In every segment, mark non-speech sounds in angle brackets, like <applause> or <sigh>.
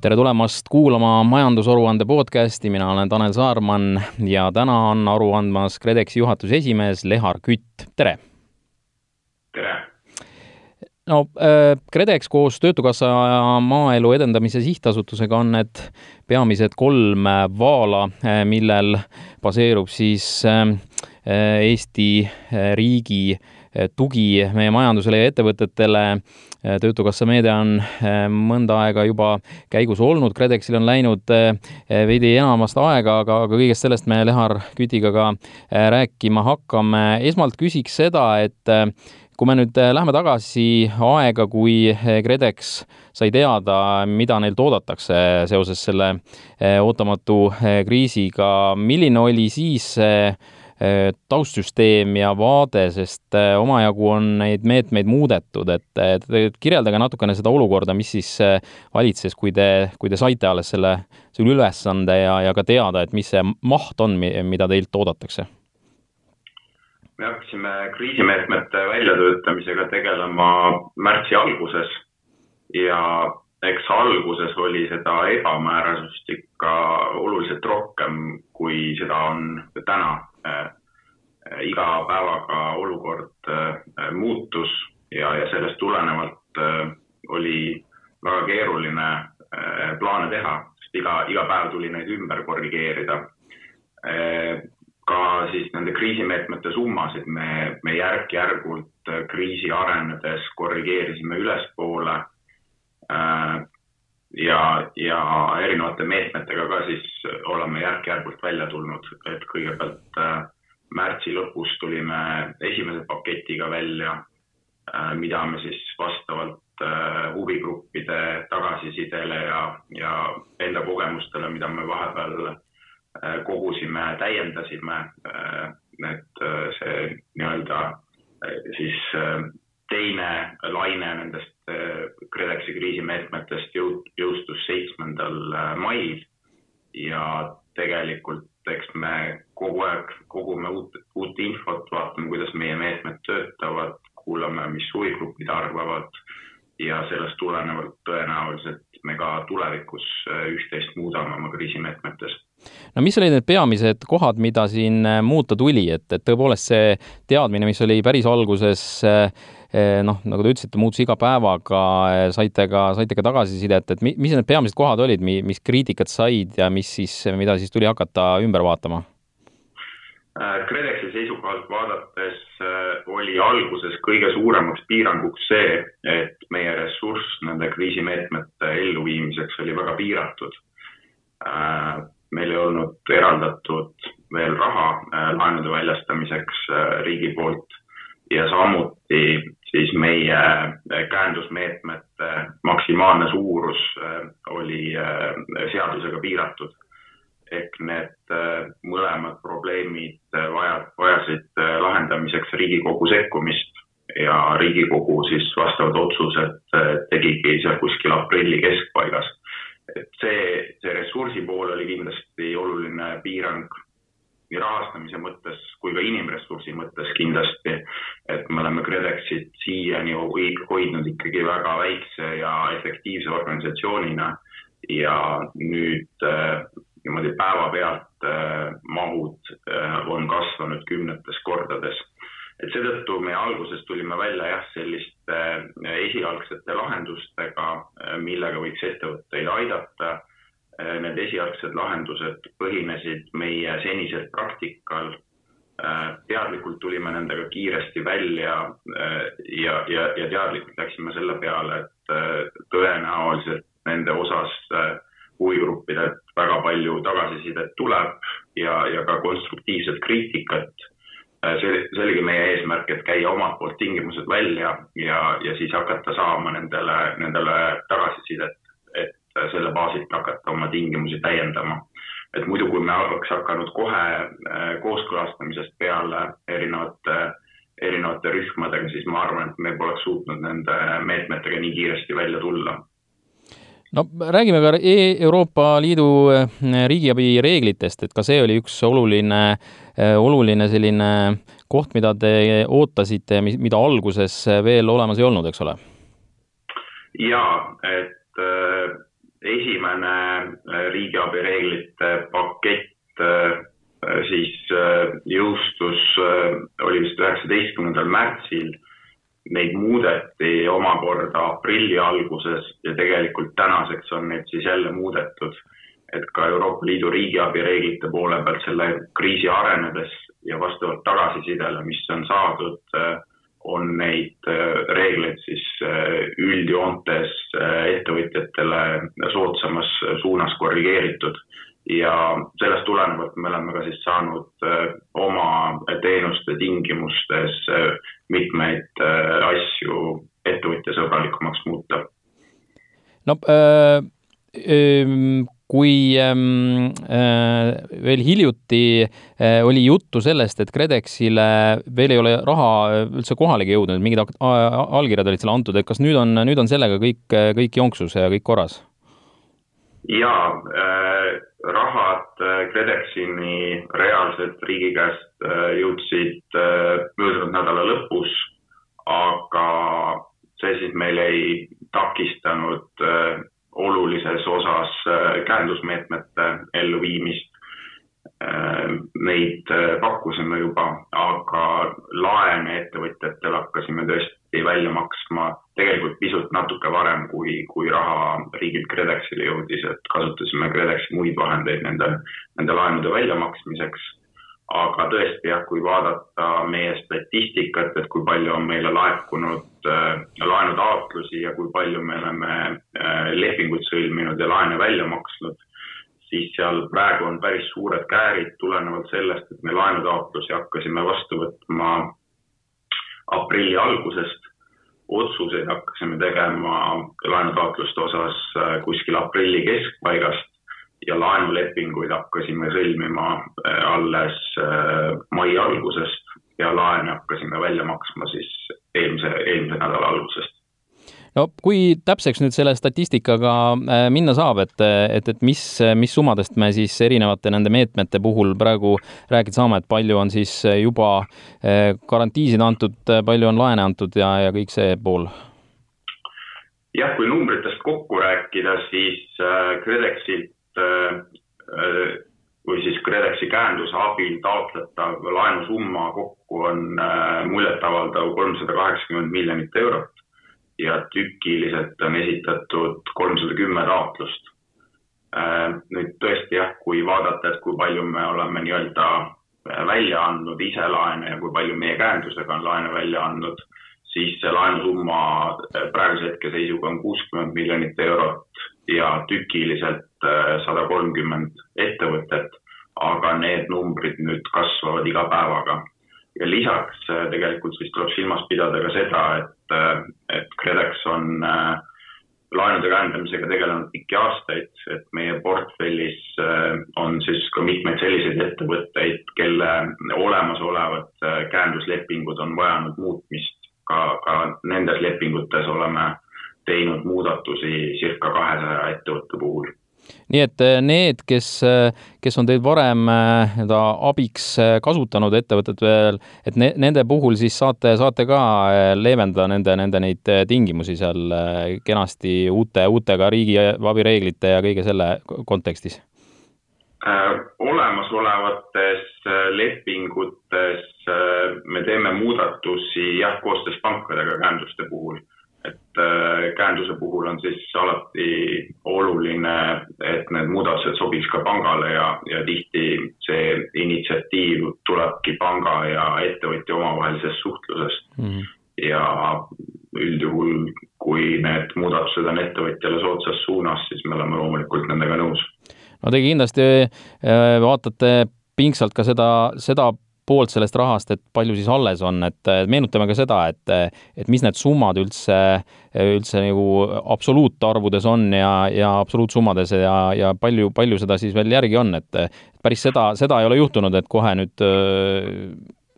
tere tulemast kuulama majandusaruande podcasti, mina olen Tanel Saarman ja täna on aru andmas KredExi juhatuse esimees Lehar Kütt, tere! tere! no äh, KredEx koos Töötukassa Maaelu Edendamise Sihtasutusega on need peamised kolm vaala, äh, millel baseerub siis äh, Eesti riigi tugi meie majandusele ja ettevõtetele Äh, töötukassa meede on äh, mõnda aega juba käigus olnud, KredExil on läinud äh, veidi enamast aega, aga, aga kõigest sellest me Lehar Kütiga ka rääkima hakkame. esmalt küsiks seda, et kui me nüüd läheme tagasi aega, kui KredEx sai teada, mida neilt oodatakse seoses selle ootamatu kriisiga, milline oli siis see Äh, taustsüsteem ja vaade, sest äh, omajagu on neid meetmeid muudetud, et, et kirjeldage natukene seda olukorda, mis siis äh, valitses, kui te, kui te saite alles selle, selle ülesande ja, ja ka teada, et mis see maht on, mida teilt oodatakse? me hakkasime kriisimeetmete väljatöötamisega tegelema märtsi alguses ja eks alguses oli seda ebamäärasust ikka oluliselt rohkem, kui seda on täna iga päevaga olukord äh, muutus ja, ja sellest tulenevalt äh, oli väga keeruline plaane teha, sest iga, iga päev tuli neid ümber korrigeerida. ka siis nende kriisimeetmete summasid me, me järk-järgult kriisi arenedes korrigeerisime ülespoole ja, ja erinevate meetmetega ka siis oleme järk-järgult välja tulnud, et kõigepealt äh, märtsi lõpus tulime esimese paketiga välja, äh, mida me siis vastavalt äh, huvigruppide tagasisidele ja, ja enda kogemustele, mida me vahepeal kogusime, täiendasime, et see nii-öelda siis teine laine nendest KredExi kriisimeetmetest jõustus seitsmendal mail. Ja tegelikult eks me kogu aeg kogume uut, uut infot, vaatame, kuidas meie meetmed töötavad, kuulame, mis huvigrupid arvavad ja sellest tulenevalt tõenäoliselt me ka tulevikus äh, üht-teist muudame oma kriisimeetmetes. no mis olid need peamised kohad, mida siin äh, muuta tuli, et, et tõepoolest see teadmine, mis oli päris alguses äh, noh, nagu te ütlesite, muutus iga päevaga, saite ka, saite ka tagasisidet, et mis need peamised kohad olid, mis kriitikat said ja mis siis, mida siis tuli hakata ümber vaatama? Äh, KredExi seisukohalt vaadates äh, oli alguses kõige suuremaks piiranguks see, et meie ressurss nende kriisimeetmete elluviimiseks oli väga piiratud. Äh, meil ei olnud eraldatud veel raha laenude väljastamiseks riigi poolt ja samuti siis meie käendusmeetmete maksimaalne suurus oli seadusega piiratud. Ehk need mõlemad probleemid vaja, vajasid lahendamiseks Riigikogu sekkumist ja Riigikogu siis vastavad otsused tegigi seal kuskil aprilli keskpaigas. et see, see ressursi pool oli kindlasti oluline piirang nii rahastamise mõttes kui ka inimressursi mõttes kindlasti, et me oleme KredExit siiani hoidnud ikkagi väga väikse ja efektiivse organisatsioonina ja nüüd äh, niimoodi päevapealt äh, mahud äh, on kasvanud kümnetes kordades. et seetõttu me alguses tulime välja jah, selliste esialgsete lahendustega, millega võiks ettevõtteid aidata Äh, need esialgsed lahendused põhinesid meie senisel praktikal. Äh, teadlikult tulime nendega kiiresti välja äh, ja, ja, ja teadlikult läksime selle peale, et tõenäoliselt nende osas huvigruppidelt väga palju tagasisidet tuleb ja, ja ka konstruktiivset kriitikat. see, see oligi meie eesmärk, et käia omalt poolt tingimused välja ja, ja siis hakata saama nendele, nendele tagasisidet selle baasilt hakata oma tingimusi täiendama. et muidu, kui me oleks hakanud kohe äh, kooskõlastamisest peale erinevate, erinevate rühmadega, siis ma arvan, et me poleks suutnud nende meetmetega nii kiiresti välja tulla no räägime ka e Euroopa Liidu äh, riigiabi reeglitest, et ka see oli üks oluline, äh, oluline selline koht, mida te ootasite ja mida alguses veel olemas ei olnud, eks ole? jaa, et esimene riigiabi reeglite pakett siis jõustus, oli vist üheksateistkümnendal märtsil. Neid muudeti omakorda aprilli alguses ja tegelikult tänaseks on neid siis jälle muudetud. et ka Euroopa Liidu riigiabi reeglite poole pealt selle kriisi arenedes ja vastavalt tagasisidele, mis on saadud on neid äh, reegleid siis äh, üldjoontes äh, ettevõtjatele soodsamas suunas korrigeeritud ja sellest tulenevalt me oleme ka siis saanud oma teenuste tingimustes mitmeid asju ettevõtjasõbralikumaks muuta. no äh, äh kui ähm, äh, veel hiljuti äh, oli juttu sellest, et KredExile veel ei ole raha üldse kohalegi jõudnud, mingid allkirjad olid selle antud, et kas nüüd on, nüüd on sellega kõik, kõik jonksus ja kõik korras? Jaa äh,, rahad äh, KredExini reaalselt riigi käest äh, jõudsid äh, möödunud nädala lõpus, aga see siis meil ei takistanud äh, olulises osas äh, käendusmeetmete elluviimist. Äh, neid äh, pakkusime juba, aga laene ettevõtjatele hakkasime tõesti välja maksma tegelikult pisut natuke varem, kui, kui raha riigilt KredExile jõudis, et kasutasime KredExi muid vahendeid nende, nende laenude väljamaksmiseks. Aga tõesti jah, kui vaadata meie statistikat, et kui palju on meile laekunud äh, laenutaotlusi ja kui palju me oleme äh, lepinguid sõlminud ja laene välja maksnud, siis seal praegu on päris suured käärid tulenevalt sellest, et me laenutaotlusi hakkasime vastu võtma aprilli algusest. otsuseid hakkasime tegema laenutaotluste osas äh, kuskil aprilli keskpaigast ja laenulepinguid hakkasime sõlmima äh, alles äh, mai algusest ja laene hakkasime välja maksma siis eelmise, eelmise nädala algusest no kui täpseks nüüd selle statistikaga äh, minna saab, et, et, et mis, mis summadest me siis erinevate nende meetmete puhul praegu rääkida saame, et palju on siis juba garantiisid antud, palju on laene antud ja, ja kõik see pool? jah, kui numbritest kokku rääkida, siis KredExilt kui siis KredExi käenduse abil taotletav laenusumma kokku on äh, muljetavaldav kolmsada kaheksakümmend miljonit eurot ja tükiliselt on esitatud kolmsada kümme taotlust. Äh, nüüd tõesti jah, kui vaadata, et kui palju me oleme nii-öelda äh, välja andnud ise laene ja kui palju meie käendusega on laene välja andnud, siis see laenusumma praeguse hetke seisuga on kuuskümmend miljonit eurot ja tükiliselt äh, sada kolmkümmend ettevõtet, aga need numbrid nüüd kasvavad iga päevaga. Ja lisaks äh, tegelikult siis tuleb silmas pidada ka seda, et, äh, et KredEx on laenude käendamisega tegelenud pikki aastaid, et meie portfellis on siis ka mitmeid selliseid ettevõtteid, kelle olemasolevad käenduslepingud on vajanud muutmist, ka, ka nendes lepingutes oleme teinud muudatusi circa kahesaja ettevõtte puhul nii et eh, need, kes, eh, kes on teid varem eh, nii-öelda abiks kasutanud ettevõtted veel, et ne, nende puhul siis saate, saate ka leevendada nende, nende neid tingimusi seal kenasti uute, uutega riigiabi reeglite ja kõige selle kontekstis? olemasolevates lepingutes me teeme muudatusi jah, koostöös pankadega käenduste puhul et äh, käenduse puhul on siis alati oluline, et need muudatused sobiks ka pangale ja, ja tihti see initsiatiiv tulebki panga ja ettevõtja omavahelisest suhtlusest mm. -hmm. ja üldjuhul, kui need muudatused on ettevõtjale soodsas suunas, siis me oleme loomulikult nendega nõus. no te kindlasti äh, vaatate pingsalt ka seda, seda poolt sellest rahast, et palju siis alles on, et meenutame ka seda, et, et mis need summad üldse, üldse nagu absoluutarvudes on ja, ja absoluutsummades ja, ja palju, palju seda siis veel järgi on, et päris seda, seda ei ole juhtunud, et kohe nüüd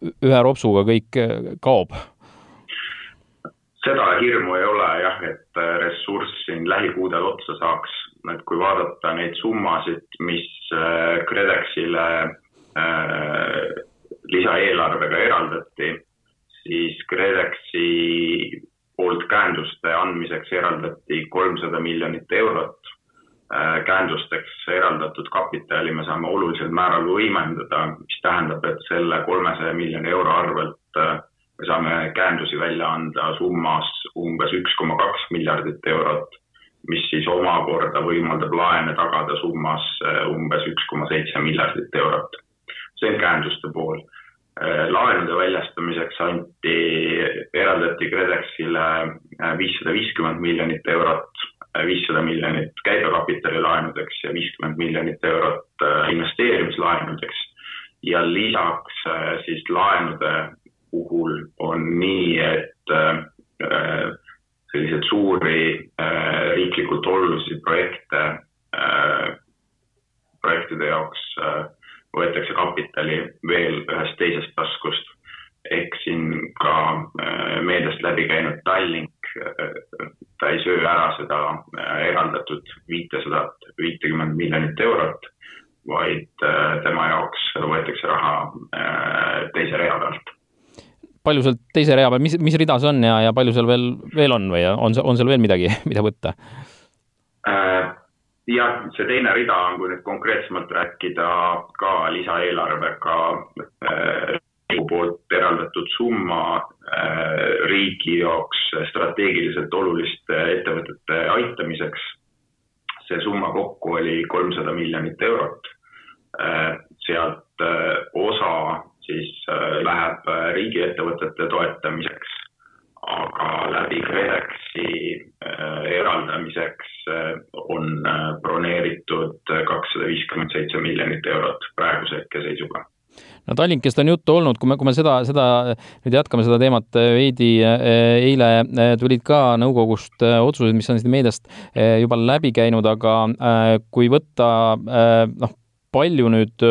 ühe ropsuga kõik kaob. Seda hirmu ei ole jah, et ressurss siin lähikuudel otsa saaks, et kui vaadata neid summasid, mis KredExile lisaeelarvega eraldati, siis KredExi poolt käenduste andmiseks eraldati kolmsada miljonit eurot käendusteks eraldatud kapitali me saame olulisel määral võimendada, mis tähendab, et selle kolmesaja miljoni euro arvelt me saame käendusi välja anda summas umbes üks koma kaks miljardit eurot, mis siis omakorda võimaldab laene tagada summas umbes üks koma seitse miljardit eurot. See on käenduste pool Äh, laenude väljastamiseks anti, eraldati KredExile äh, viissada viiskümmend miljonit eurot, äh, viissada miljonit käibekapitali laenudeks ja viiskümmend miljonit eurot investeerimislaenudeks. ja lisaks siis laenude puhul on nii, et selliseid suuri riiklikult olulisi projekte, projektide jaoks võetakse kapitali veel ühest teisest taskust. ehk siin ka äh, meediast läbi käinud Tallink, äh, ta ei söö ära seda äh, eraldatud viitesadat, viitekümmet miljonit eurot, vaid tema jaoks võetakse raha teise rea pealt palju seal teise rea peal, mis, mis rida see on ja, ja palju seal veel, veel on või on, on seal veel midagi, <laughs> mida võtta äh,? Jah, see teine rida on, kui nüüd konkreetsemalt rääkida, ka lisaeelarvega äh, poolt eraldatud summa äh, riigi jaoks strateegiliselt oluliste ettevõtete aitamiseks. see summa kokku oli kolmsada miljonit eurot äh,. sealt osa siis äh, läheb riigiettevõtete toetamiseks aga läbi KredExi äh, eraldamiseks äh, on äh, broneeritud kakssada viiskümmend seitse miljonit eurot praeguse hetkeseisuga. No Tallinkist on juttu olnud, kui me, kui me seda, seda, nüüd jätkame seda teemat veidi, eile tulid ka nõukogust otsused, mis on siin meediast juba läbi käinud, aga kui võtta noh, palju nüüd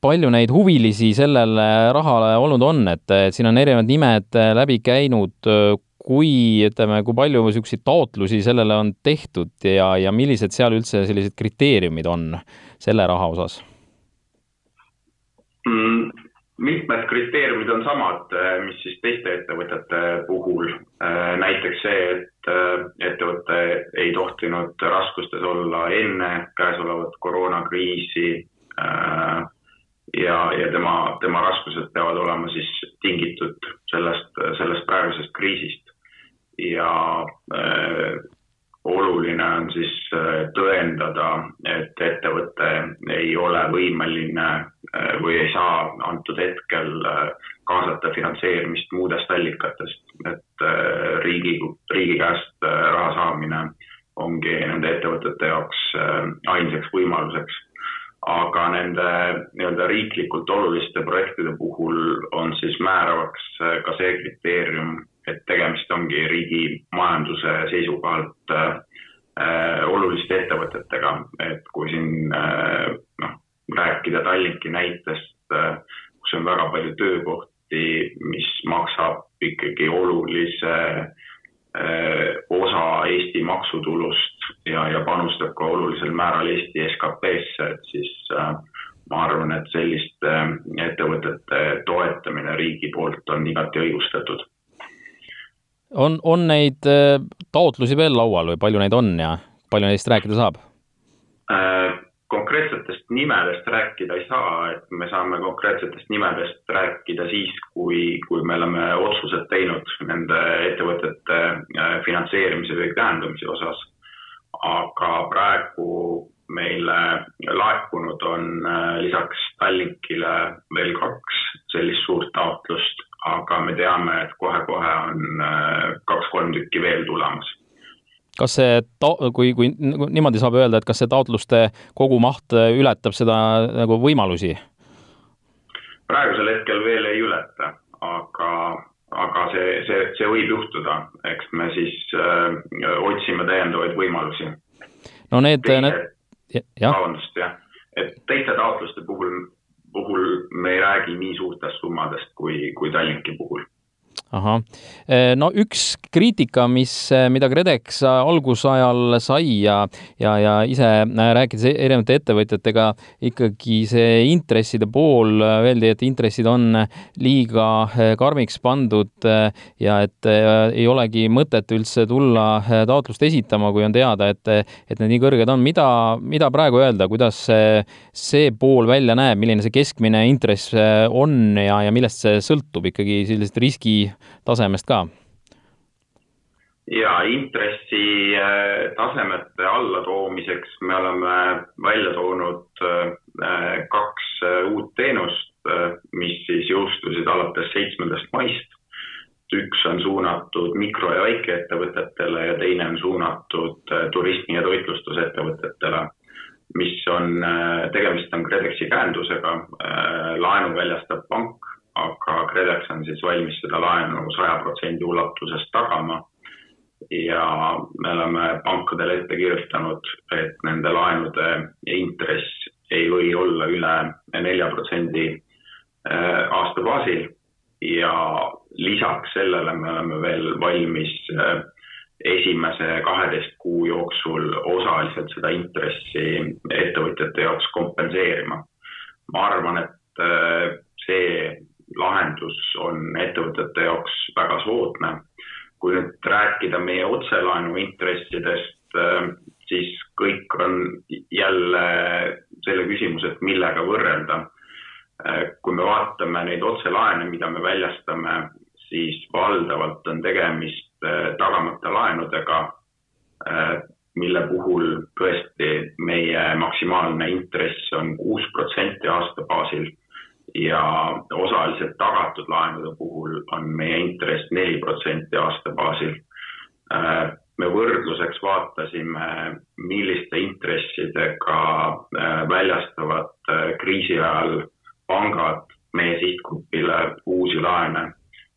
palju neid huvilisi sellele rahale olnud on, et siin on erinevad nimed äh, läbi käinud, äh, kui ütleme, kui palju niisuguseid taotlusi sellele on tehtud ja, ja millised seal üldse sellised kriteeriumid on selle raha osas mm,? mitmed kriteeriumid on samad, äh, mis siis teiste ettevõtete puhul. näiteks see, et ettevõte ei tohtinud raskustes olla enne käesolevat koroonakriisi ja, ja tema, tema raskused peavad olema siis tingitud sellest, sellest praegusest kriisist. ja äh, oluline on siis äh, tõendada, et ettevõte ei ole võimeline äh, või ei saa antud hetkel äh, kaasata finantseerimist muudest allikatest, et riigi, riigi käest raha saamine ongi nende ettevõtete jaoks ainsaks võimaluseks aga nende nii-öelda riiklikult oluliste projektide puhul on siis määravaks äh, ka see kriteerium, et tegemist ongi riigi majanduse seisukohalt äh, äh, oluliste ettevõtetega, et kui siin äh, noh, rääkida Tallinki näitest äh,, kus on väga palju töökohti, mis maksab ikkagi olulise äh, osa Eesti maksutulust ja, ja panustab ka olulisel määral Eesti SKP-sse, et siis äh, ma arvan, et selliste äh, ettevõtete toetamine riigi poolt on igati õigustatud. on, on neid äh, taotlusi veel laual või palju neid on ja palju neist rääkida saab äh,? konkreetsetest nimedest rääkida ei saa, et me saame konkreetsetest nimedest rääkida siis, kui, kui me oleme otsused teinud nende ettevõtete finantseerimise või käendamise osas aga praegu meile laekunud on äh, lisaks Tallinkile veel kaks sellist suurt taotlust, aga me teame, et kohe-kohe on äh, kaks-kolm tükki veel tulemas kas see ta-, kui, kui niimoodi saab öelda, et kas see taotluste kogumaht ületab seda nagu võimalusi? praegusel hetkel veel ei ületa, aga aga see, see, see võib juhtuda, eks me siis äh, otsime täiendavaid võimalusi. no need, need, jah. vabandust, jah, et teiste taotluste puhul, puhul me ei räägi nii suurtest summadest kui, kui Tallinki puhul ahah, no üks kriitika, mis, mida KredEx algusajal sai ja, ja, ja ise rääkides erinevate ettevõtjatega, ikkagi see intresside pool, öeldi, et intressid on liiga karmiks pandud ja et ei olegi mõtet üldse tulla taotlust esitama, kui on teada, et, et need nii kõrged on. mida, mida praegu öelda, kuidas see, see pool välja näeb, milline see keskmine intress on ja, ja millest see sõltub ikkagi sellisest riski tasemest ka? ja intressi äh, tasemete allatoomiseks me oleme välja toonud äh, kaks äh, uut teenust, mis siis jõustusid alates seitsmendast maist. üks on suunatud mikro- ja väikeettevõtetele ja teine on suunatud turismi- ja toitlustusettevõtetele, mis on, tegemist on KredExi käendusega, laenu väljastab pank aga KredEx on siis valmis seda laenu saja protsendi ulatuses tagama. ja me oleme pankadele ette kirjutanud, et nende laenude intress ei või olla üle nelja protsendi äh, aasta baasil ja lisaks sellele me oleme veel valmis äh, esimese kaheteist kuu jooksul osaliselt seda intressi ettevõtjate jaoks kompenseerima. ma arvan, et äh, see lahendus on ettevõtete jaoks väga soodne. kui nüüd rääkida meie otselaenu intressidest, äh, siis kõik on jälle selle küsimuse, et millega võrrelda. Äh, kui me vaatame neid otselaene, mida me väljastame, siis valdavalt on tegemist äh, tagamata laenudega, mille puhul tõesti meie maksimaalne intress on kuus protsenti aasta baasil ja osaliselt tagatud laenude puhul on meie intress neli protsenti aasta baasil. Äh, me võrdluseks vaatasime, milliste intressidega äh, väljastavad äh, kriisi ajal pangad meie sihtgrupile uusi laene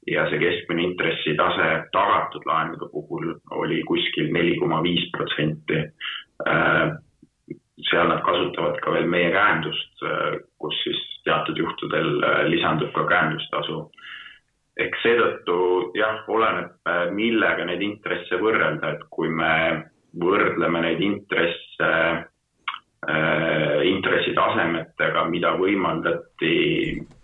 ja see keskmine intressitase tagatud laenude puhul oli kuskil neli koma viis protsenti seal nad kasutavad ka veel meie käendust, kus siis teatud juhtudel äh, lisandub ka käendustasu. ehk seetõttu jah, oleneb, äh, millega neid intresse võrrelda, et kui me võrdleme neid intresse äh, intressitasemetega, mida võimaldati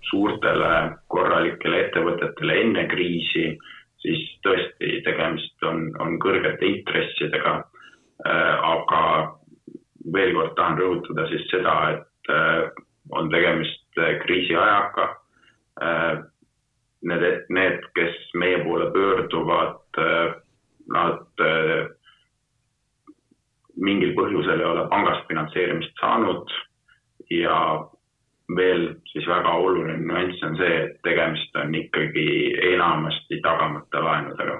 suurtele korralikele ettevõtetele enne kriisi, siis tõesti tegemist on, on kõrgete intressidega äh,. aga veel kord tahan rõhutada siis seda, et äh, on tegemist äh, kriisiajaga. Äh, need, need, kes meie poole pöörduvad, äh, nad mingil põhjusel ei ole pangast finantseerimist saanud ja veel siis väga oluline nüanss on see, et tegemist on ikkagi enamasti tagamata laenudega.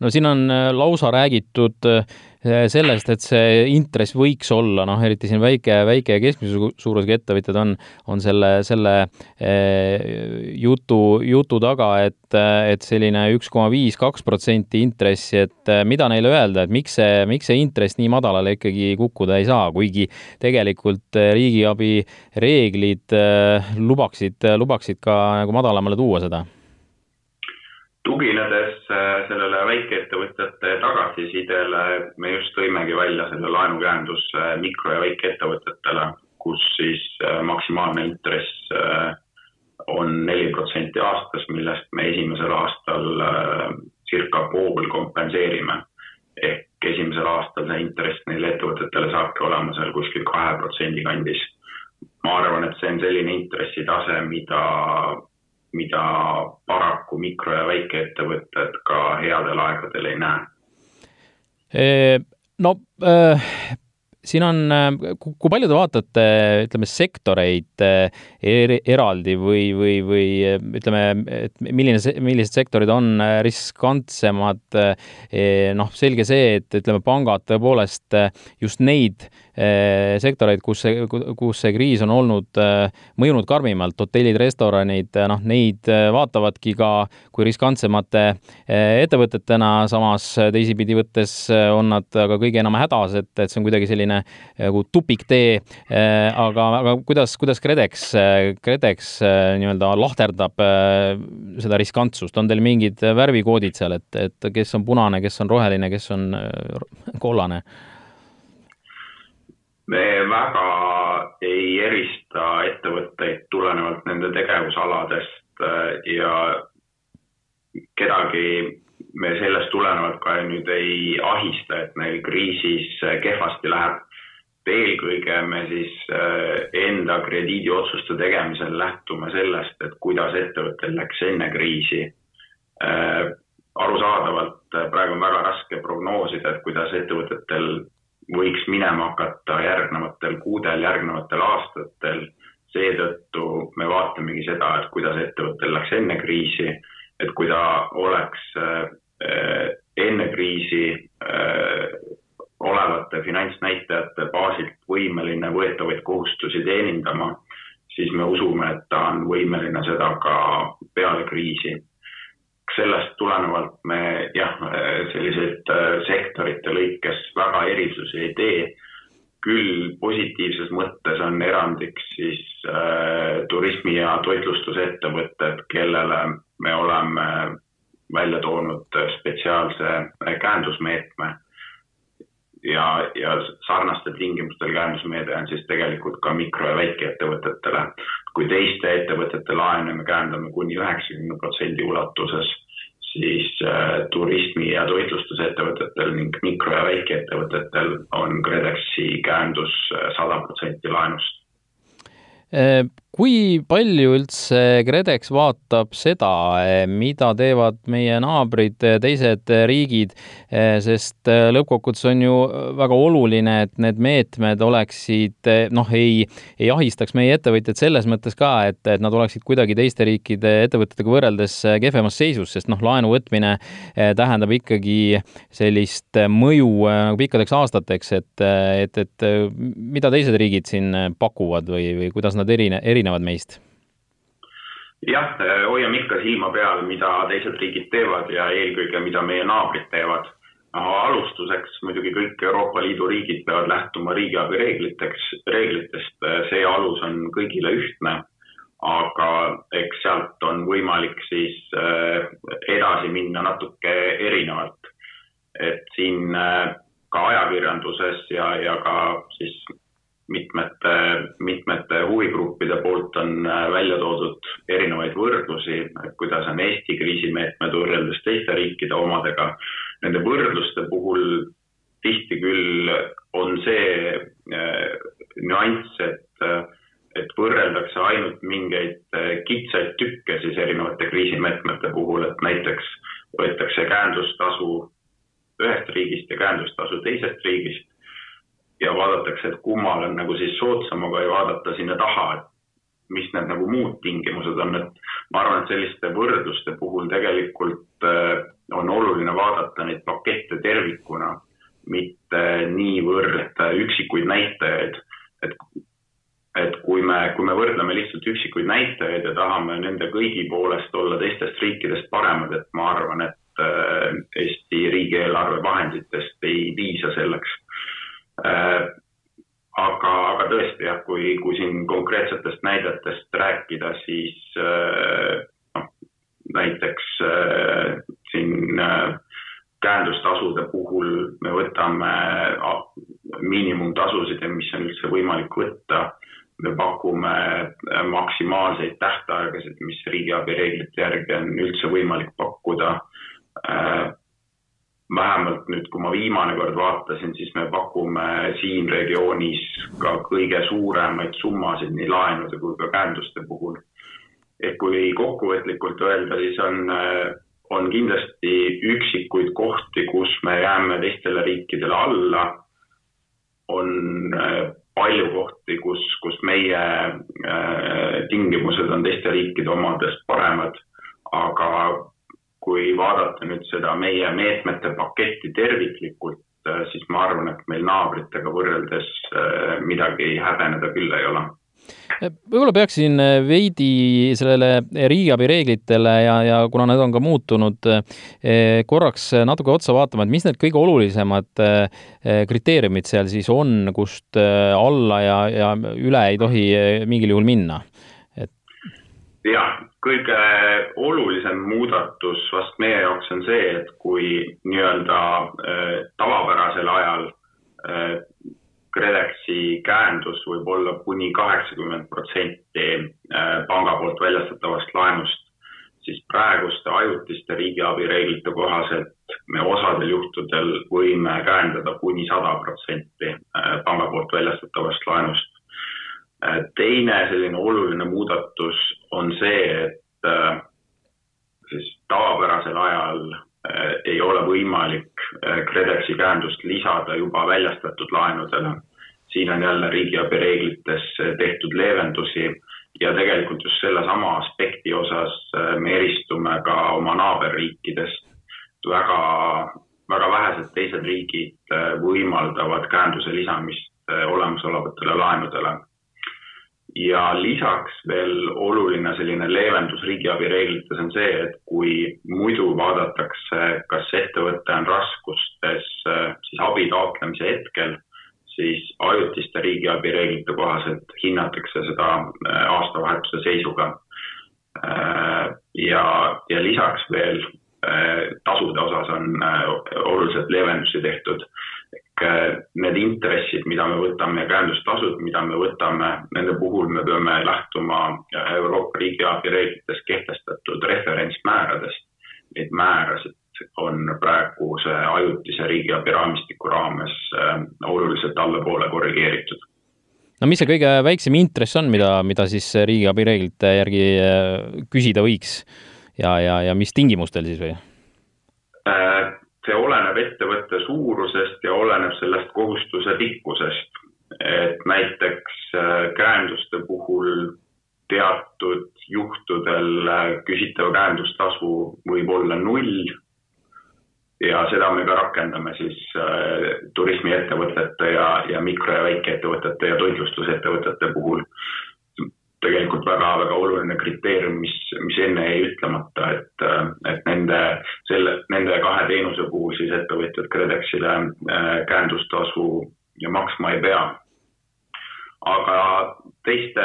no siin on lausa räägitud äh, sellest, et see intress võiks olla, noh, eriti siin väike, väike ja keskmise suurusega ettevõtjad on, on selle, selle eh, jutu, jutu taga, et, et selline üks koma viis, kaks protsenti intressi, et eh, mida neile öelda, et miks see, miks see intress nii madalale ikkagi kukkuda ei saa, kuigi tegelikult riigiabi reeglid lubaksid, lubaksid ka nagu madalamale tuua seda tuginedes äh, sellele väikeettevõtjate tagasisidele, me just tõimegi välja selle laenukäenduse mikro- ja väikeettevõtetele, kus siis äh, maksimaalne intress äh, on neli protsenti aastas, millest me esimesel aastal circa pool kompenseerime. ehk esimesel aastal see intress neile ettevõtetele saabki olema seal kuskil kahe protsendi kandis. ma arvan, et see on selline intressitase, mida mida paraku mikro- ja väikeettevõtted ka headel aegadel ei näe? no äh, siin on, kui palju te vaatate, ütleme, sektoreid er, eraldi või, või, või ütleme, et milline, millised sektorid on riskantsemad? noh, selge see, et ütleme, pangad tõepoolest just neid sektoreid, kus see, kus see kriis on olnud, mõjunud karmimalt, hotellid, restoranid, noh, neid vaatavadki ka kui riskantsemate ettevõtetena, samas teisipidi võttes on nad aga kõige enam hädas, et, et see on kuidagi selline nagu tupiktee. aga, aga kuidas, kuidas KredEx, KredEx nii-öelda lahterdab seda riskantsust, on teil mingid värvikoodid seal, et, et kes on punane, kes on roheline, kes on kollane? Me väga ei erista ettevõtteid tulenevalt nende tegevusaladest ja kedagi me sellest tulenevalt ka nüüd ei ahista, et neil kriisis kehvasti läheb. eelkõige me siis äh, enda krediidiotsuste tegemisel lähtume sellest, et kuidas ettevõttel läks enne kriisi. Äh, arusaadavalt äh, praegu on väga raske prognoosida, et kuidas ettevõtetel võiks minema hakata järgnevatel kuudel, järgnevatel aastatel. seetõttu me vaatamegi seda, et kuidas ettevõttel läks enne kriisi et kui ta oleks äh, enne kriisi äh, olevate finantsnäitajate baasilt võimeline võetavaid kohustusi teenindama, siis me usume, et ta on võimeline seda ka peale kriisi. Sellest tulenevalt me jah, selliseid äh, sektorite lõikes väga erisusi ei tee. küll positiivses mõttes on erandiks siis äh, turismi- ja toitlustusettevõtted, kellele me oleme välja toonud spetsiaalse käendusmeetme ja, ja sarnastel tingimustel käendusmeede on siis tegelikult ka mikro- ja väikeettevõtetele. kui teiste ettevõtete laene me käendame kuni üheksakümne protsendi ulatuses, siis äh, turismi- ja toitlustusettevõtetel ning mikro- ja väikeettevõtetel on KredExi käendus äh, sada protsenti laenust äh, kui palju üldse KredEx vaatab seda, mida teevad meie naabrid, teised riigid, sest lõppkokkuvõttes on ju väga oluline, et need meetmed oleksid noh, ei, ei ahistaks meie ettevõtjaid selles mõttes ka, et, et nad oleksid kuidagi teiste riikide ettevõtetega võrreldes kehvemas seisus, sest noh, laenu võtmine tähendab ikkagi sellist mõju nagu pikkadeks aastateks, et, et, et mida teised riigid siin pakuvad või, või kuidas nad erine, erinevad erinevad meist? jah, hoiame ikka silma peal, mida teised riigid teevad ja eelkõige, mida meie naabrid teevad. alustuseks muidugi kõik Euroopa Liidu riigid peavad lähtuma riigiabi reegliteks, reeglitest, see alus on kõigile ühtne. aga eks sealt on võimalik siis eh, edasi minna natuke erinevalt. et siin eh, ka ajakirjanduses ja, ja ka siis mitmete, mitmete huvigruppide poolt on äh, välja toodud erinevaid võrdlusi, et kuidas on Eesti kriisimeetmed võrreldes teiste riikide omadega. Nende võrdluste puhul tihti küll on see äh, nüanss, et, äh, et võrreldakse ainult mingeid kitsaid tükke siis erinevate kriisimeetmete puhul, et näiteks võetakse käendustasu ühest riigist ja käendustasu teisest riigist ja vaadatakse, et kummal on nagu siis soodsam, aga ei vaadata sinna taha, et mis need nagu muud tingimused on, et ma arvan, et selliste võrdluste puhul tegelikult äh, on oluline vaadata neid pakette tervikuna, mitte niivõrd üksikuid näitajaid, et et kui me, kui me võrdleme lihtsalt üksikuid näitajaid ja tahame nende kõigi poolest olla teistest riikidest paremad, et ma arvan, et äh, Eesti riigieelarve vahenditest ei piisa selleks Äh, aga, aga tõesti jah, kui, kui siin konkreetsetest näidetest rääkida, siis äh, noh, näiteks äh, siin käendustasude puhul me võtame miinimumtasusid, mis on üldse võimalik võtta. me pakume maksimaalseid tähtaegasid, mis riigiabi reeglite järgi on üldse võimalik pakkuda vähemalt nüüd, kui ma viimane kord vaatasin, siis me pakume siin regioonis ka kõige suuremaid summasid nii laenude kui ka käenduste puhul. et kui kokkuvõtlikult öelda, siis on, on kindlasti üksikuid kohti, kus me jääme teistele riikidele alla. on palju kohti, kus, kus meie äh, tingimused on teiste riikide omadest paremad, aga kui vaadata nüüd seda meie meetmete paketti terviklikult, siis ma arvan, et meil naabritega võrreldes midagi häbeneda küll ei ole võib-olla peaksin veidi sellele riigiabi reeglitele ja, ja kuna need on ka muutunud, korraks natuke otsa vaatama, et mis need kõige olulisemad kriteeriumid seal siis on, kust alla ja, ja üle ei tohi mingil juhul minna? Jah, kõige olulisem muudatus vast meie jaoks on see, et kui nii-öelda äh, tavapärasel ajal äh, KredExi käendus võib olla kuni kaheksakümmend protsenti äh, panga poolt väljastatavast laenust, siis praeguste ajutiste riigiabi reeglite kohaselt me osadel juhtudel võime käendada kuni sada protsenti panga poolt väljastatavast laenust teine selline oluline muudatus on see, et äh, siis tavapärasel ajal äh, ei ole võimalik KredExi käendust lisada juba väljastatud laenudele. siin on jälle riigiabi reeglites tehtud leevendusi ja tegelikult just sellesama aspekti osas me eristume ka oma naaberriikidest. väga, väga vähesed teised riigid võimaldavad käenduse lisamist olemasolevatele laenudele ja lisaks veel oluline selline leevendus riigiabi reeglites on see, et kui muidu vaadatakse, kas ettevõte on raskustes siis abi taotlemise hetkel, siis ajutiste riigiabi reeglite kohaselt hinnatakse seda äh, aastavahetuse seisuga. Äh, ja, ja lisaks veel äh, tasude osas on oluliselt leevendusi tehtud Eh, need intressid, mida me võtame ja käendustasud, mida me võtame, nende puhul me peame lähtuma Euroopa riigiabi reeglites kehtestatud referentsmääradest. Neid määrasid on praeguse ajutise riigiabi raamistiku raames eh, oluliselt allapoole korrigeeritud no mis see kõige väiksem intress on, mida, mida siis riigiabi reeglite järgi eh, küsida võiks ja, ja, ja mis tingimustel siis või? See oleneb ettevõtte suurusest ja oleneb sellest kohustuse pikkusest. et näiteks äh, käenduste puhul teatud juhtudel äh, küsitav käendustasu võib olla null. ja seda me ka rakendame siis äh, turismiettevõtete ja, ja mikro- ja väikeettevõtete ja toitlustusettevõtete puhul tegelikult väga-väga oluline kriteerium, mis, mis enne jäi ütlemata, et, et nende, selle, nende kahe teenuse puhul siis ettevõtjad KredExile äh, käendustasu maksma ei pea. aga teiste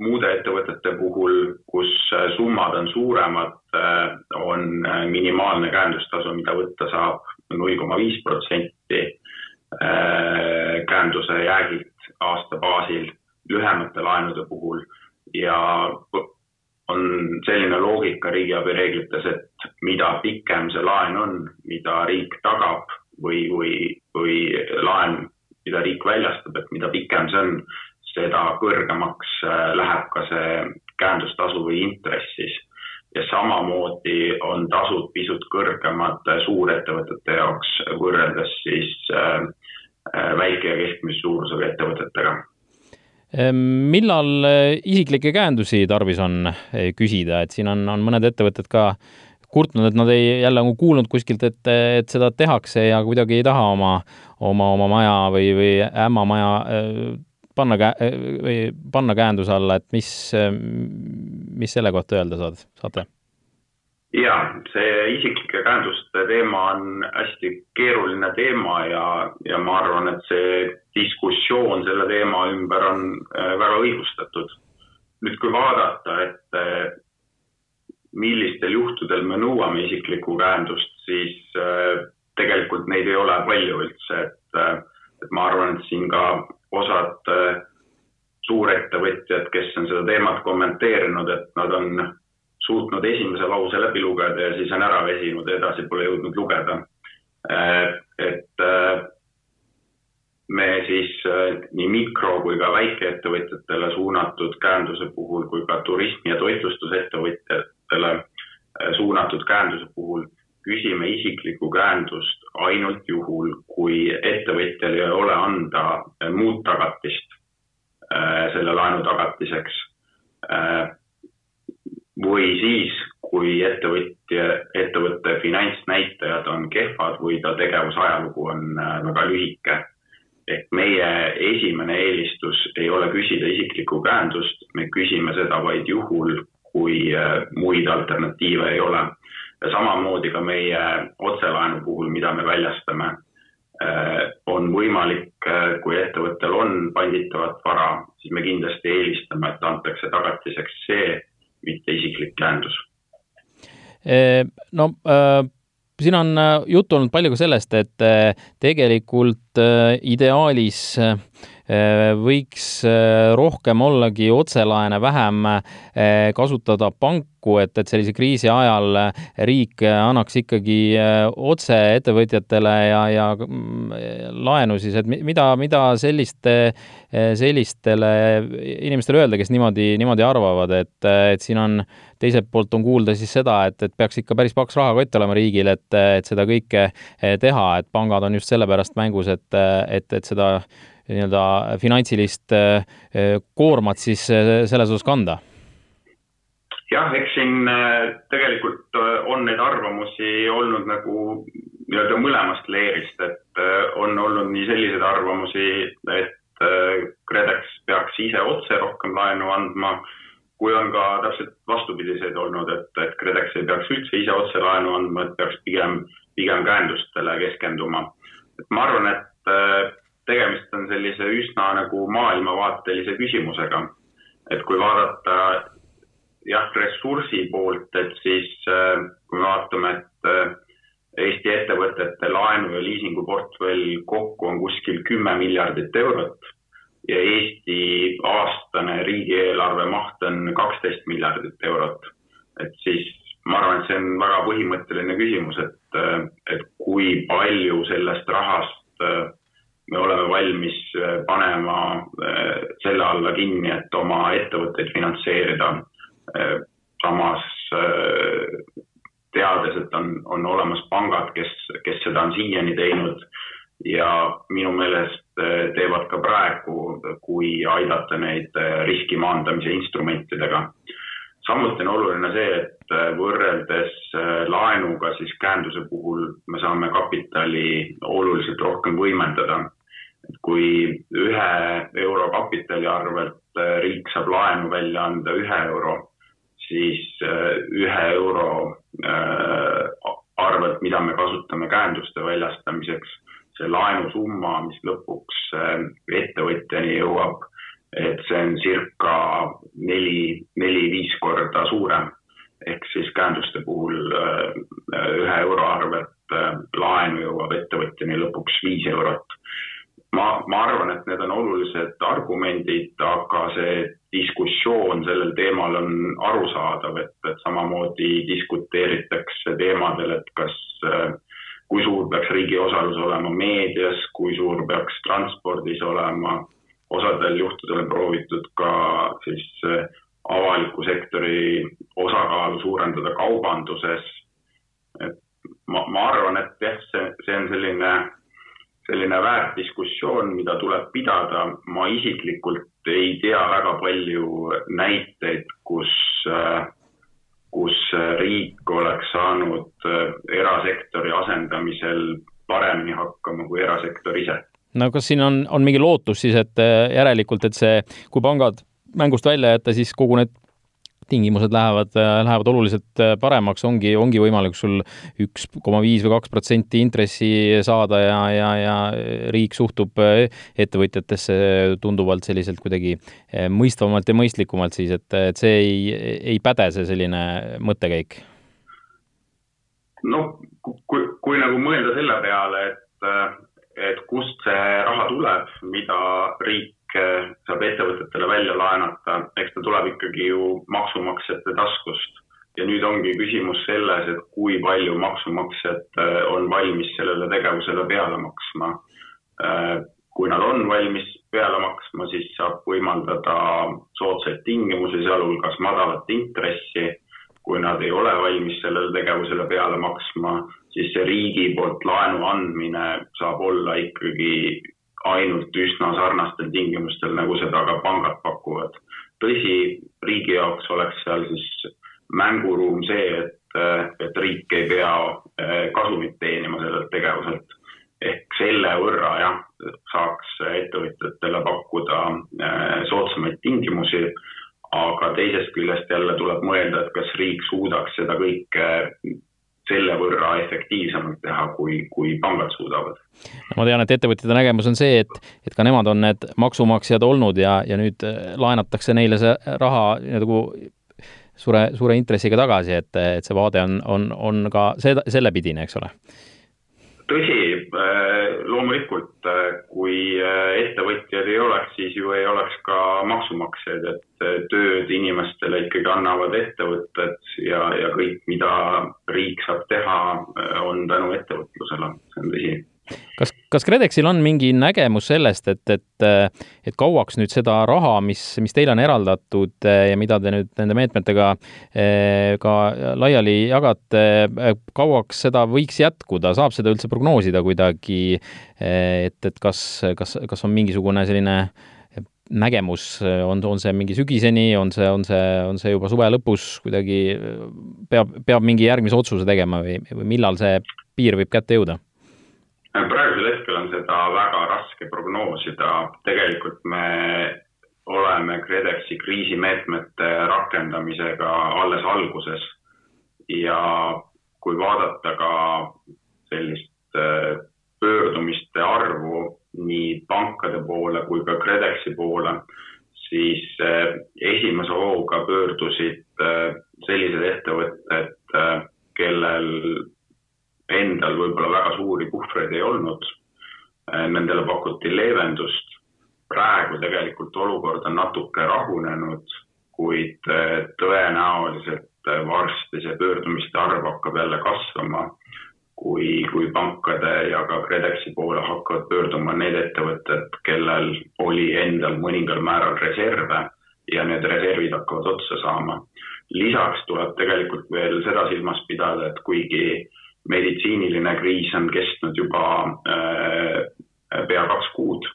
muude ettevõtete puhul, kus summad on suuremad, äh, on minimaalne käendustasu, mida võtta saab null koma viis protsenti äh, käenduse jäägilt aasta baasil lühemate laenude puhul ja on selline loogika riigiabi reeglites, et mida pikem see laen on, mida riik tagab või, või, või laen, mida riik väljastab, et mida pikem see on, seda kõrgemaks äh, läheb ka see käendustasu või intress siis. ja samamoodi on tasud pisut kõrgemad suurettevõtete jaoks võrreldes siis äh, äh, väike ja keskmise suurusega ettevõtetega millal eh, isiklikke käendusi tarvis on eh, küsida, et siin on, on mõned ettevõtted ka kurtnud, et nad ei, jälle on kuulnud kuskilt, et, et seda tehakse ja kuidagi ei taha oma, oma, oma maja või, või ämmamaja eh, panna kä-, või panna käenduse alla, et mis, mis selle kohta öelda saad, saate? Ja see isiklike käenduste teema on hästi keeruline teema ja, ja ma arvan, et see diskussioon selle teema ümber on äh, väga õigustatud. nüüd, kui vaadata, et äh, millistel juhtudel me nõuame isiklikku käendust, siis äh, tegelikult neid ei ole palju üldse, et, et ma arvan, et siin ka osad suurettevõtjad, kes on seda teemat kommenteerinud, et nad on suutnud esimese lause läbi lugeda ja siis on ära väsinud ja edasi pole jõudnud lugeda. Äh, et äh, me siis äh, nii mikro kui ka väikeettevõtjatele suunatud käenduse puhul kui ka turismi- ja toitlustusettevõtjatele suunatud käenduse puhul küsime isiklikku käendust ainult juhul, kui ettevõtjal ei ole anda muud tagatist selle laenu tagatiseks või siis, kui ettevõtja, ettevõtte finantsnäitajad on kehvad või ta tegevusajalugu on väga lühike ehk meie esimene eelistus ei ole küsida isiklikku käendust, me küsime seda vaid juhul, kui äh, muid alternatiive ei ole. ja samamoodi ka meie otselaenu puhul, mida me väljastame, äh, on võimalik, äh, kui ettevõttel on panditavat vara, siis me kindlasti eelistame, et antakse tagatiseks see, mitte isiklik käendus. no siin on juttu olnud palju ka sellest, et tegelikult ideaalis võiks rohkem ollagi otselaene, vähem kasutada panku, et, et sellise kriisi ajal riik annaks ikkagi otse ettevõtjatele ja, ja mm, laenu siis, et mida, mida selliste, sellistele inimestele öelda, kes niimoodi, niimoodi arvavad, et, et siin on teiselt poolt on kuulda siis seda, et, et peaks ikka päris paks rahakott olema riigil, et, et seda kõike eh, teha, et pangad on just sellepärast mängus, et, et, et seda nii-öelda finantsilist eh, koormat siis eh, selles osas kanda jah, eks siin tegelikult on neid arvamusi olnud nagu nii-öelda mõlemast leerist, et on olnud nii selliseid arvamusi, et KredEx peaks ise otse rohkem laenu andma kui on ka täpselt vastupidiseid olnud, et, et KredEx ei peaks üldse ise otse laenu andma, et peaks pigem, pigem käendustele keskenduma. et ma arvan, et tegemist on sellise üsna nagu maailmavaatelise küsimusega. et kui vaadata jah, ressursi poolt, et siis äh, kui me vaatame, et äh, Eesti ettevõtete laenu ja liisinguportfell kokku on kuskil kümme miljardit eurot ja Eesti aastane riigieelarve maht on kaksteist miljardit eurot. et siis ma arvan, et see on väga põhimõtteline küsimus, et, et kui palju sellest rahast äh, valmis äh, panema äh, selle alla kinni, et oma ettevõtteid finantseerida. samas teades, et on, on olemas pangad, kes, kes seda on siiani teinud ja minu meelest äh, teevad ka praegu, kui aidata neid äh, riski maandamise instrumentidega. samuti on oluline see, et äh, võrreldes laenuga siis käenduse puhul me saame kapitali oluliselt rohkem võimendada. Et kui ühe euro kapitali arvelt riik saab laenu välja anda ühe euro, siis ühe euro arvelt, mida me kasutame käenduste väljastamiseks see laenusumma, mis lõpuks äh, ettevõtjani jõuab, et see on circa neli, neli-viis korda suurem. ehk siis käenduste puhul äh, ühe euro arvelt äh, laenu jõuab ettevõtjani lõpuks viis eurot. Ma, ma arvan, et need on olulised argumendid, aga see diskussioon sellel teemal on arusaadav, et, samamoodi diskuteeritakse teemadel, et kas äh, kui suur peaks riigi osalus olema meedias, kui suur peaks transpordis olema, osadel juhtudel on proovitud ka siis eh, avaliku sektori osakaalu suurendada kaubanduses. et ma, ma arvan, et jah, see, see on selline, selline väärt diskussioon, mida tuleb pidada. ma isiklikult ei tea väga palju näiteid, kus kus riik oleks saanud äh, erasektori asendamisel paremini hakkama kui erasektor ise. no kas siin on, on mingi lootus siis, et äh, järelikult, et see, kui pangad mängust välja jätta, siis kogu need tingimused lähevad, lähevad oluliselt paremaks, ongi, ongi võimalik sul üks koma viis või kaks protsenti intressi saada ja, ja, ja riik suhtub ettevõtjatesse tunduvalt selliselt kuidagi mõistvamalt ja mõistlikumalt siis, et, et see ei, ei päde, see selline mõttekäik? no kui, kui nagu mõelda selle peale, et, et kust see raha tuleb, mida riik saab ettevõtetele välja laenata, eks ta tuleb ikkagi ju maksumaksjate taskust. ja nüüd ongi küsimus selles, et kui palju maksumaksjad äh, on valmis sellele tegevusele peale maksma. Äh, kui nad on valmis peale maksma, siis saab võimaldada soodsaid tingimusi, sealhulgas madalat intressi. kui nad ei ole valmis sellele tegevusele peale maksma, siis see riigi poolt laenu andmine saab olla ikkagi ainult üsna sarnastel tingimustel, nagu seda ka pangad pakuvad. tõsi, riigi jaoks oleks seal siis mänguruum see, et, et riik ei pea kasumit teenima sellelt tegevuselt. ehk selle võrra jah, saaks ettevõtjatele pakkuda soodsamaid tingimusi, aga teisest küljest jälle tuleb mõelda, et kas riik suudaks seda kõike selle võrra efektiivsemalt teha, kui, kui pangad suudavad. ma tean, et ettevõtjate nägemus on see, et, et ka nemad on need maksumaksjad olnud ja, ja nüüd äh, laenatakse neile see raha nagu suure, suure intressiga tagasi, et, et see vaade on, on, on ka seda, sellepidine, eks ole tõsi, äh, loomulikult, äh, kui äh, ettevõtjaid ei oleks, siis ju ei oleks ka maksumaksjaid, et tööd inimestele ikkagi annavad ettevõtted ja, ja kõik, mida riik saab teha, on tänu ettevõtlusele, see on tõsi kas, kas KredExil on mingi nägemus sellest, et, et, et kauaks nüüd seda raha, mis, mis teile on eraldatud eh, ja mida te nüüd nende meetmetega eh, ka laiali jagate, eh, kauaks seda võiks jätkuda, saab seda üldse prognoosida kuidagi, et, et kas, kas, kas on mingisugune selline nägemus, on, on see mingi sügiseni, on see, on see, on see juba suve lõpus kuidagi peab, peab mingi järgmise otsuse tegema või, või millal see piir võib kätte jõuda? Praegusel hetkel on seda väga raske prognoosida, tegelikult me oleme KredExi kriisimeetmete rakendamisega alles alguses. Ja kui vaadata ka sellist äh, pöördumiste arvu nii pankade poole kui ka KredExi poole, siis äh, esimese hooga pöördusid äh, sellised ettevõtted, kellel endal võib-olla väga suuri puhvreid ei olnud. Äh, nendele pakuti leevendust. praegu tegelikult olukord on natuke rahunenud, kuid äh, tõenäoliselt äh, varsti see pöördumiste arv hakkab jälle kasvama, kui, kui pankade ja ka KredExi poole hakkavad pöörduma need ettevõtted, kellel oli endal mõningal määral reserve ja need reservid hakkavad otsa saama. lisaks tuleb tegelikult veel seda silmas pidada, et kuigi meditsiiniline kriis on kestnud juba äh, pea kaks kuud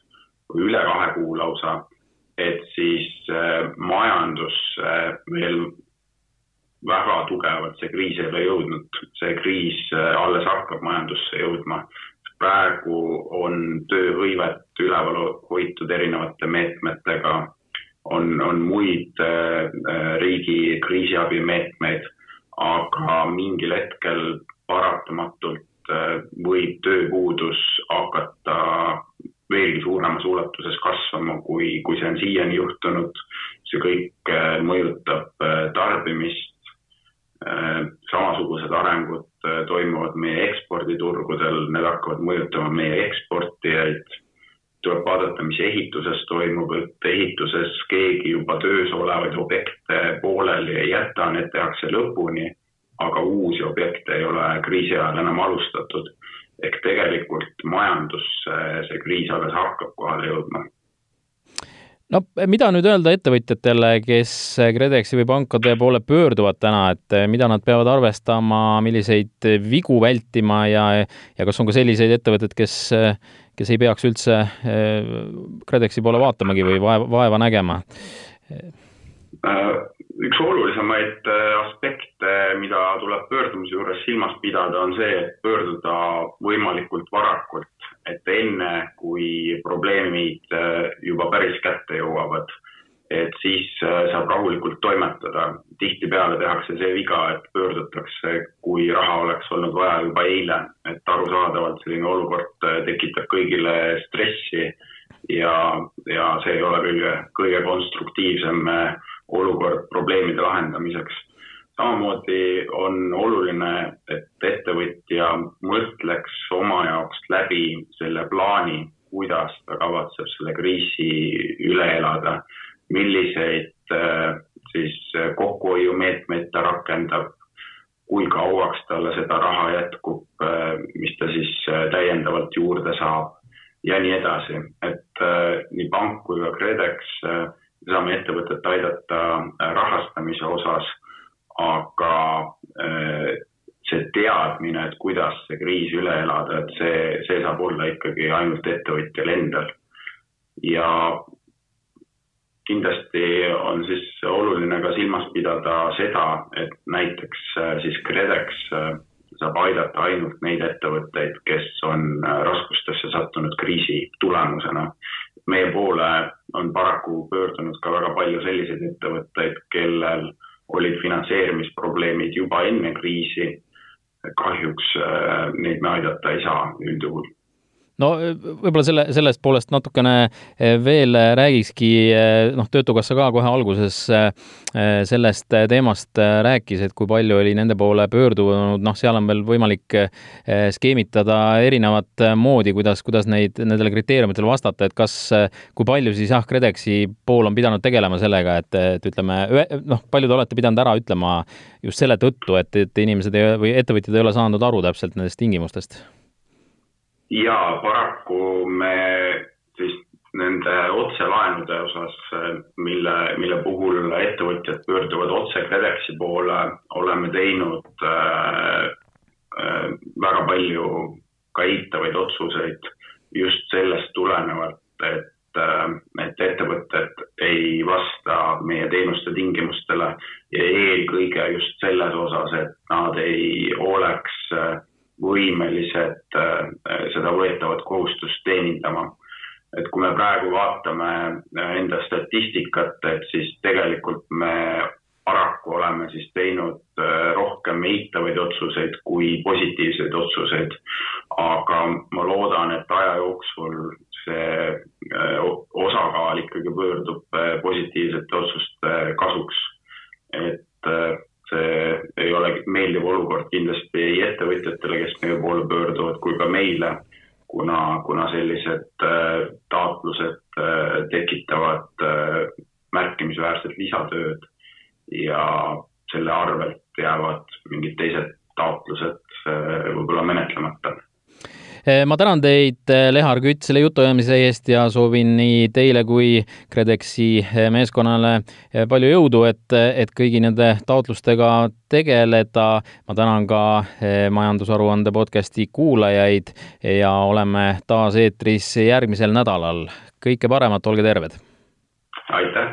üle kahe kuu lausa, et siis äh, majandus äh, veel väga tugevalt see kriis ei ole jõudnud, see kriis alles hakkab majandusse jõudma. praegu on tööhõivet üleval hoitud erinevate meetmetega, on, on muid riigi kriisiabimeetmeid, aga mingil hetkel paratamatult äh, võib tööpuudus hakata veelgi suuremas ulatuses kasvama, kui, kui see on siiani juhtunud. see kõik äh, mõjutab äh, tarbimist. samasugused arengud toimuvad meie eksporditurgudel, need hakkavad mõjutama meie eksportijaid. tuleb vaadata, mis ehituses toimub, et ehituses keegi juba töös olevaid objekte pooleli ei jäta, need tehakse lõpuni aga uusi objekte ei ole kriisi ajal enam alustatud. ehk tegelikult majandusse see kriis alles hakkab kohale jõudma no mida nüüd öelda ettevõtjatele, kes KredExi või pankade poole pöörduvad täna, et mida nad peavad arvestama, milliseid vigu vältima ja, ja kas on ka selliseid ettevõtteid, kes, kes ei peaks üldse eh, KredExi poole vaatamagi või vaeva, vaeva nägema? Äh, üks olulisemaid äh, aspekte, mida tuleb pöördumise juures silmas pidada, on see, et pöörduda võimalikult varakult, et enne, kui probleemid äh, juba päris kätte jõuavad, et siis saab rahulikult toimetada. tihtipeale tehakse see viga, et pöördutakse, kui raha oleks olnud vaja juba eile, et arusaadavalt selline olukord tekitab kõigile stressi ja, ja see ei ole kõige, kõige konstruktiivsem olukord probleemide lahendamiseks. samamoodi on oluline, et ettevõtja mõtleks oma jaoks läbi selle plaani, kuidas ta kavatseb selle kriisi üle elada, milliseid äh, siis kokkuhoiumeetmeid ta rakendab, kui kauaks talle seda raha jätkub, äh, mis ta siis äh, täiendavalt juurde saab ja nii edasi, et nii pank kui ka KredEx saame ettevõtet aidata äh, rahastamise osas, aga äh, see teadmine, et kuidas see kriis üle elada, et see, see saab olla ikkagi ainult ettevõtjal endal. ja kindlasti on siis oluline ka silmas pidada seda, et näiteks siis KredEx saab aidata ainult neid ettevõtteid, kes on äh, raskustesse sattunud kriisi tulemusena. Meie poole on paraku pöördunud ka väga palju selliseid ettevõtteid, kellel olid finantseerimisprobleemid juba enne kriisi. kahjuks äh, neid me aidata ei saa üldjuhul no võib-olla selle, sellest poolest natukene eh, veel räägikski, eh, noh, Töötukassa ka kohe alguses sellest teemast rääkis, et kui palju oli nende poole pöördunud, noh, seal on veel võimalik skeemitada erinevat moodi, kuidas, kuidas neid, nendele kriteeriumitele vastata, et kas, kui palju siis jah, KredExi pool on pidanud tegelema sellega, et, et ütleme, noh, palju te olete pidanud ära ütlema just selle tõttu, et, et inimesed ei, või ettevõtjad ei ole saanud aru täpselt nendest tingimustest ja paraku me siis nende otselaenude osas, mille, mille puhul ettevõtjad pöörduvad otse KredExi poole, oleme teinud äh, äh, väga palju ka eitavaid otsuseid just sellest tulenevalt, et äh, et ettevõtted ei vasta meie teenuste tingimustele ja eelkõige just selles osas, et nad ei oleks äh, võimelised äh, seda võetavat kohustust teenindama. et kui me praegu vaatame äh, enda statistikat, et siis tegelikult me paraku oleme siis teinud äh, rohkem eitavaid otsuseid kui positiivseid otsuseid. aga ma loodan, et aja jooksul see osakaal ikkagi pöördub positiivsete otsuste kasuks. et see ei ole meeldiv olukord kindlasti ei ettevõtjatele, kes meie poole pöörduvad, kui ka meile, kuna, kuna sellised äh, taotlused äh, tekitavad märkimisväärset lisatööd ja selle arvelt jäävad mingid teised taotlused võib-olla menetlemata. Eh, ma tänan teid, eh, Lehar Kütt, selle jutuajamise eest ja soovin nii teile kui KredExi eh, meeskonnale palju jõudu, et, et kõigi nende taotlustega tegeleda. ma tänan ka majandusaruande podcasti kuulajaid ja oleme taas eetris järgmisel nädalal. kõike paremat, olge terved! aitäh!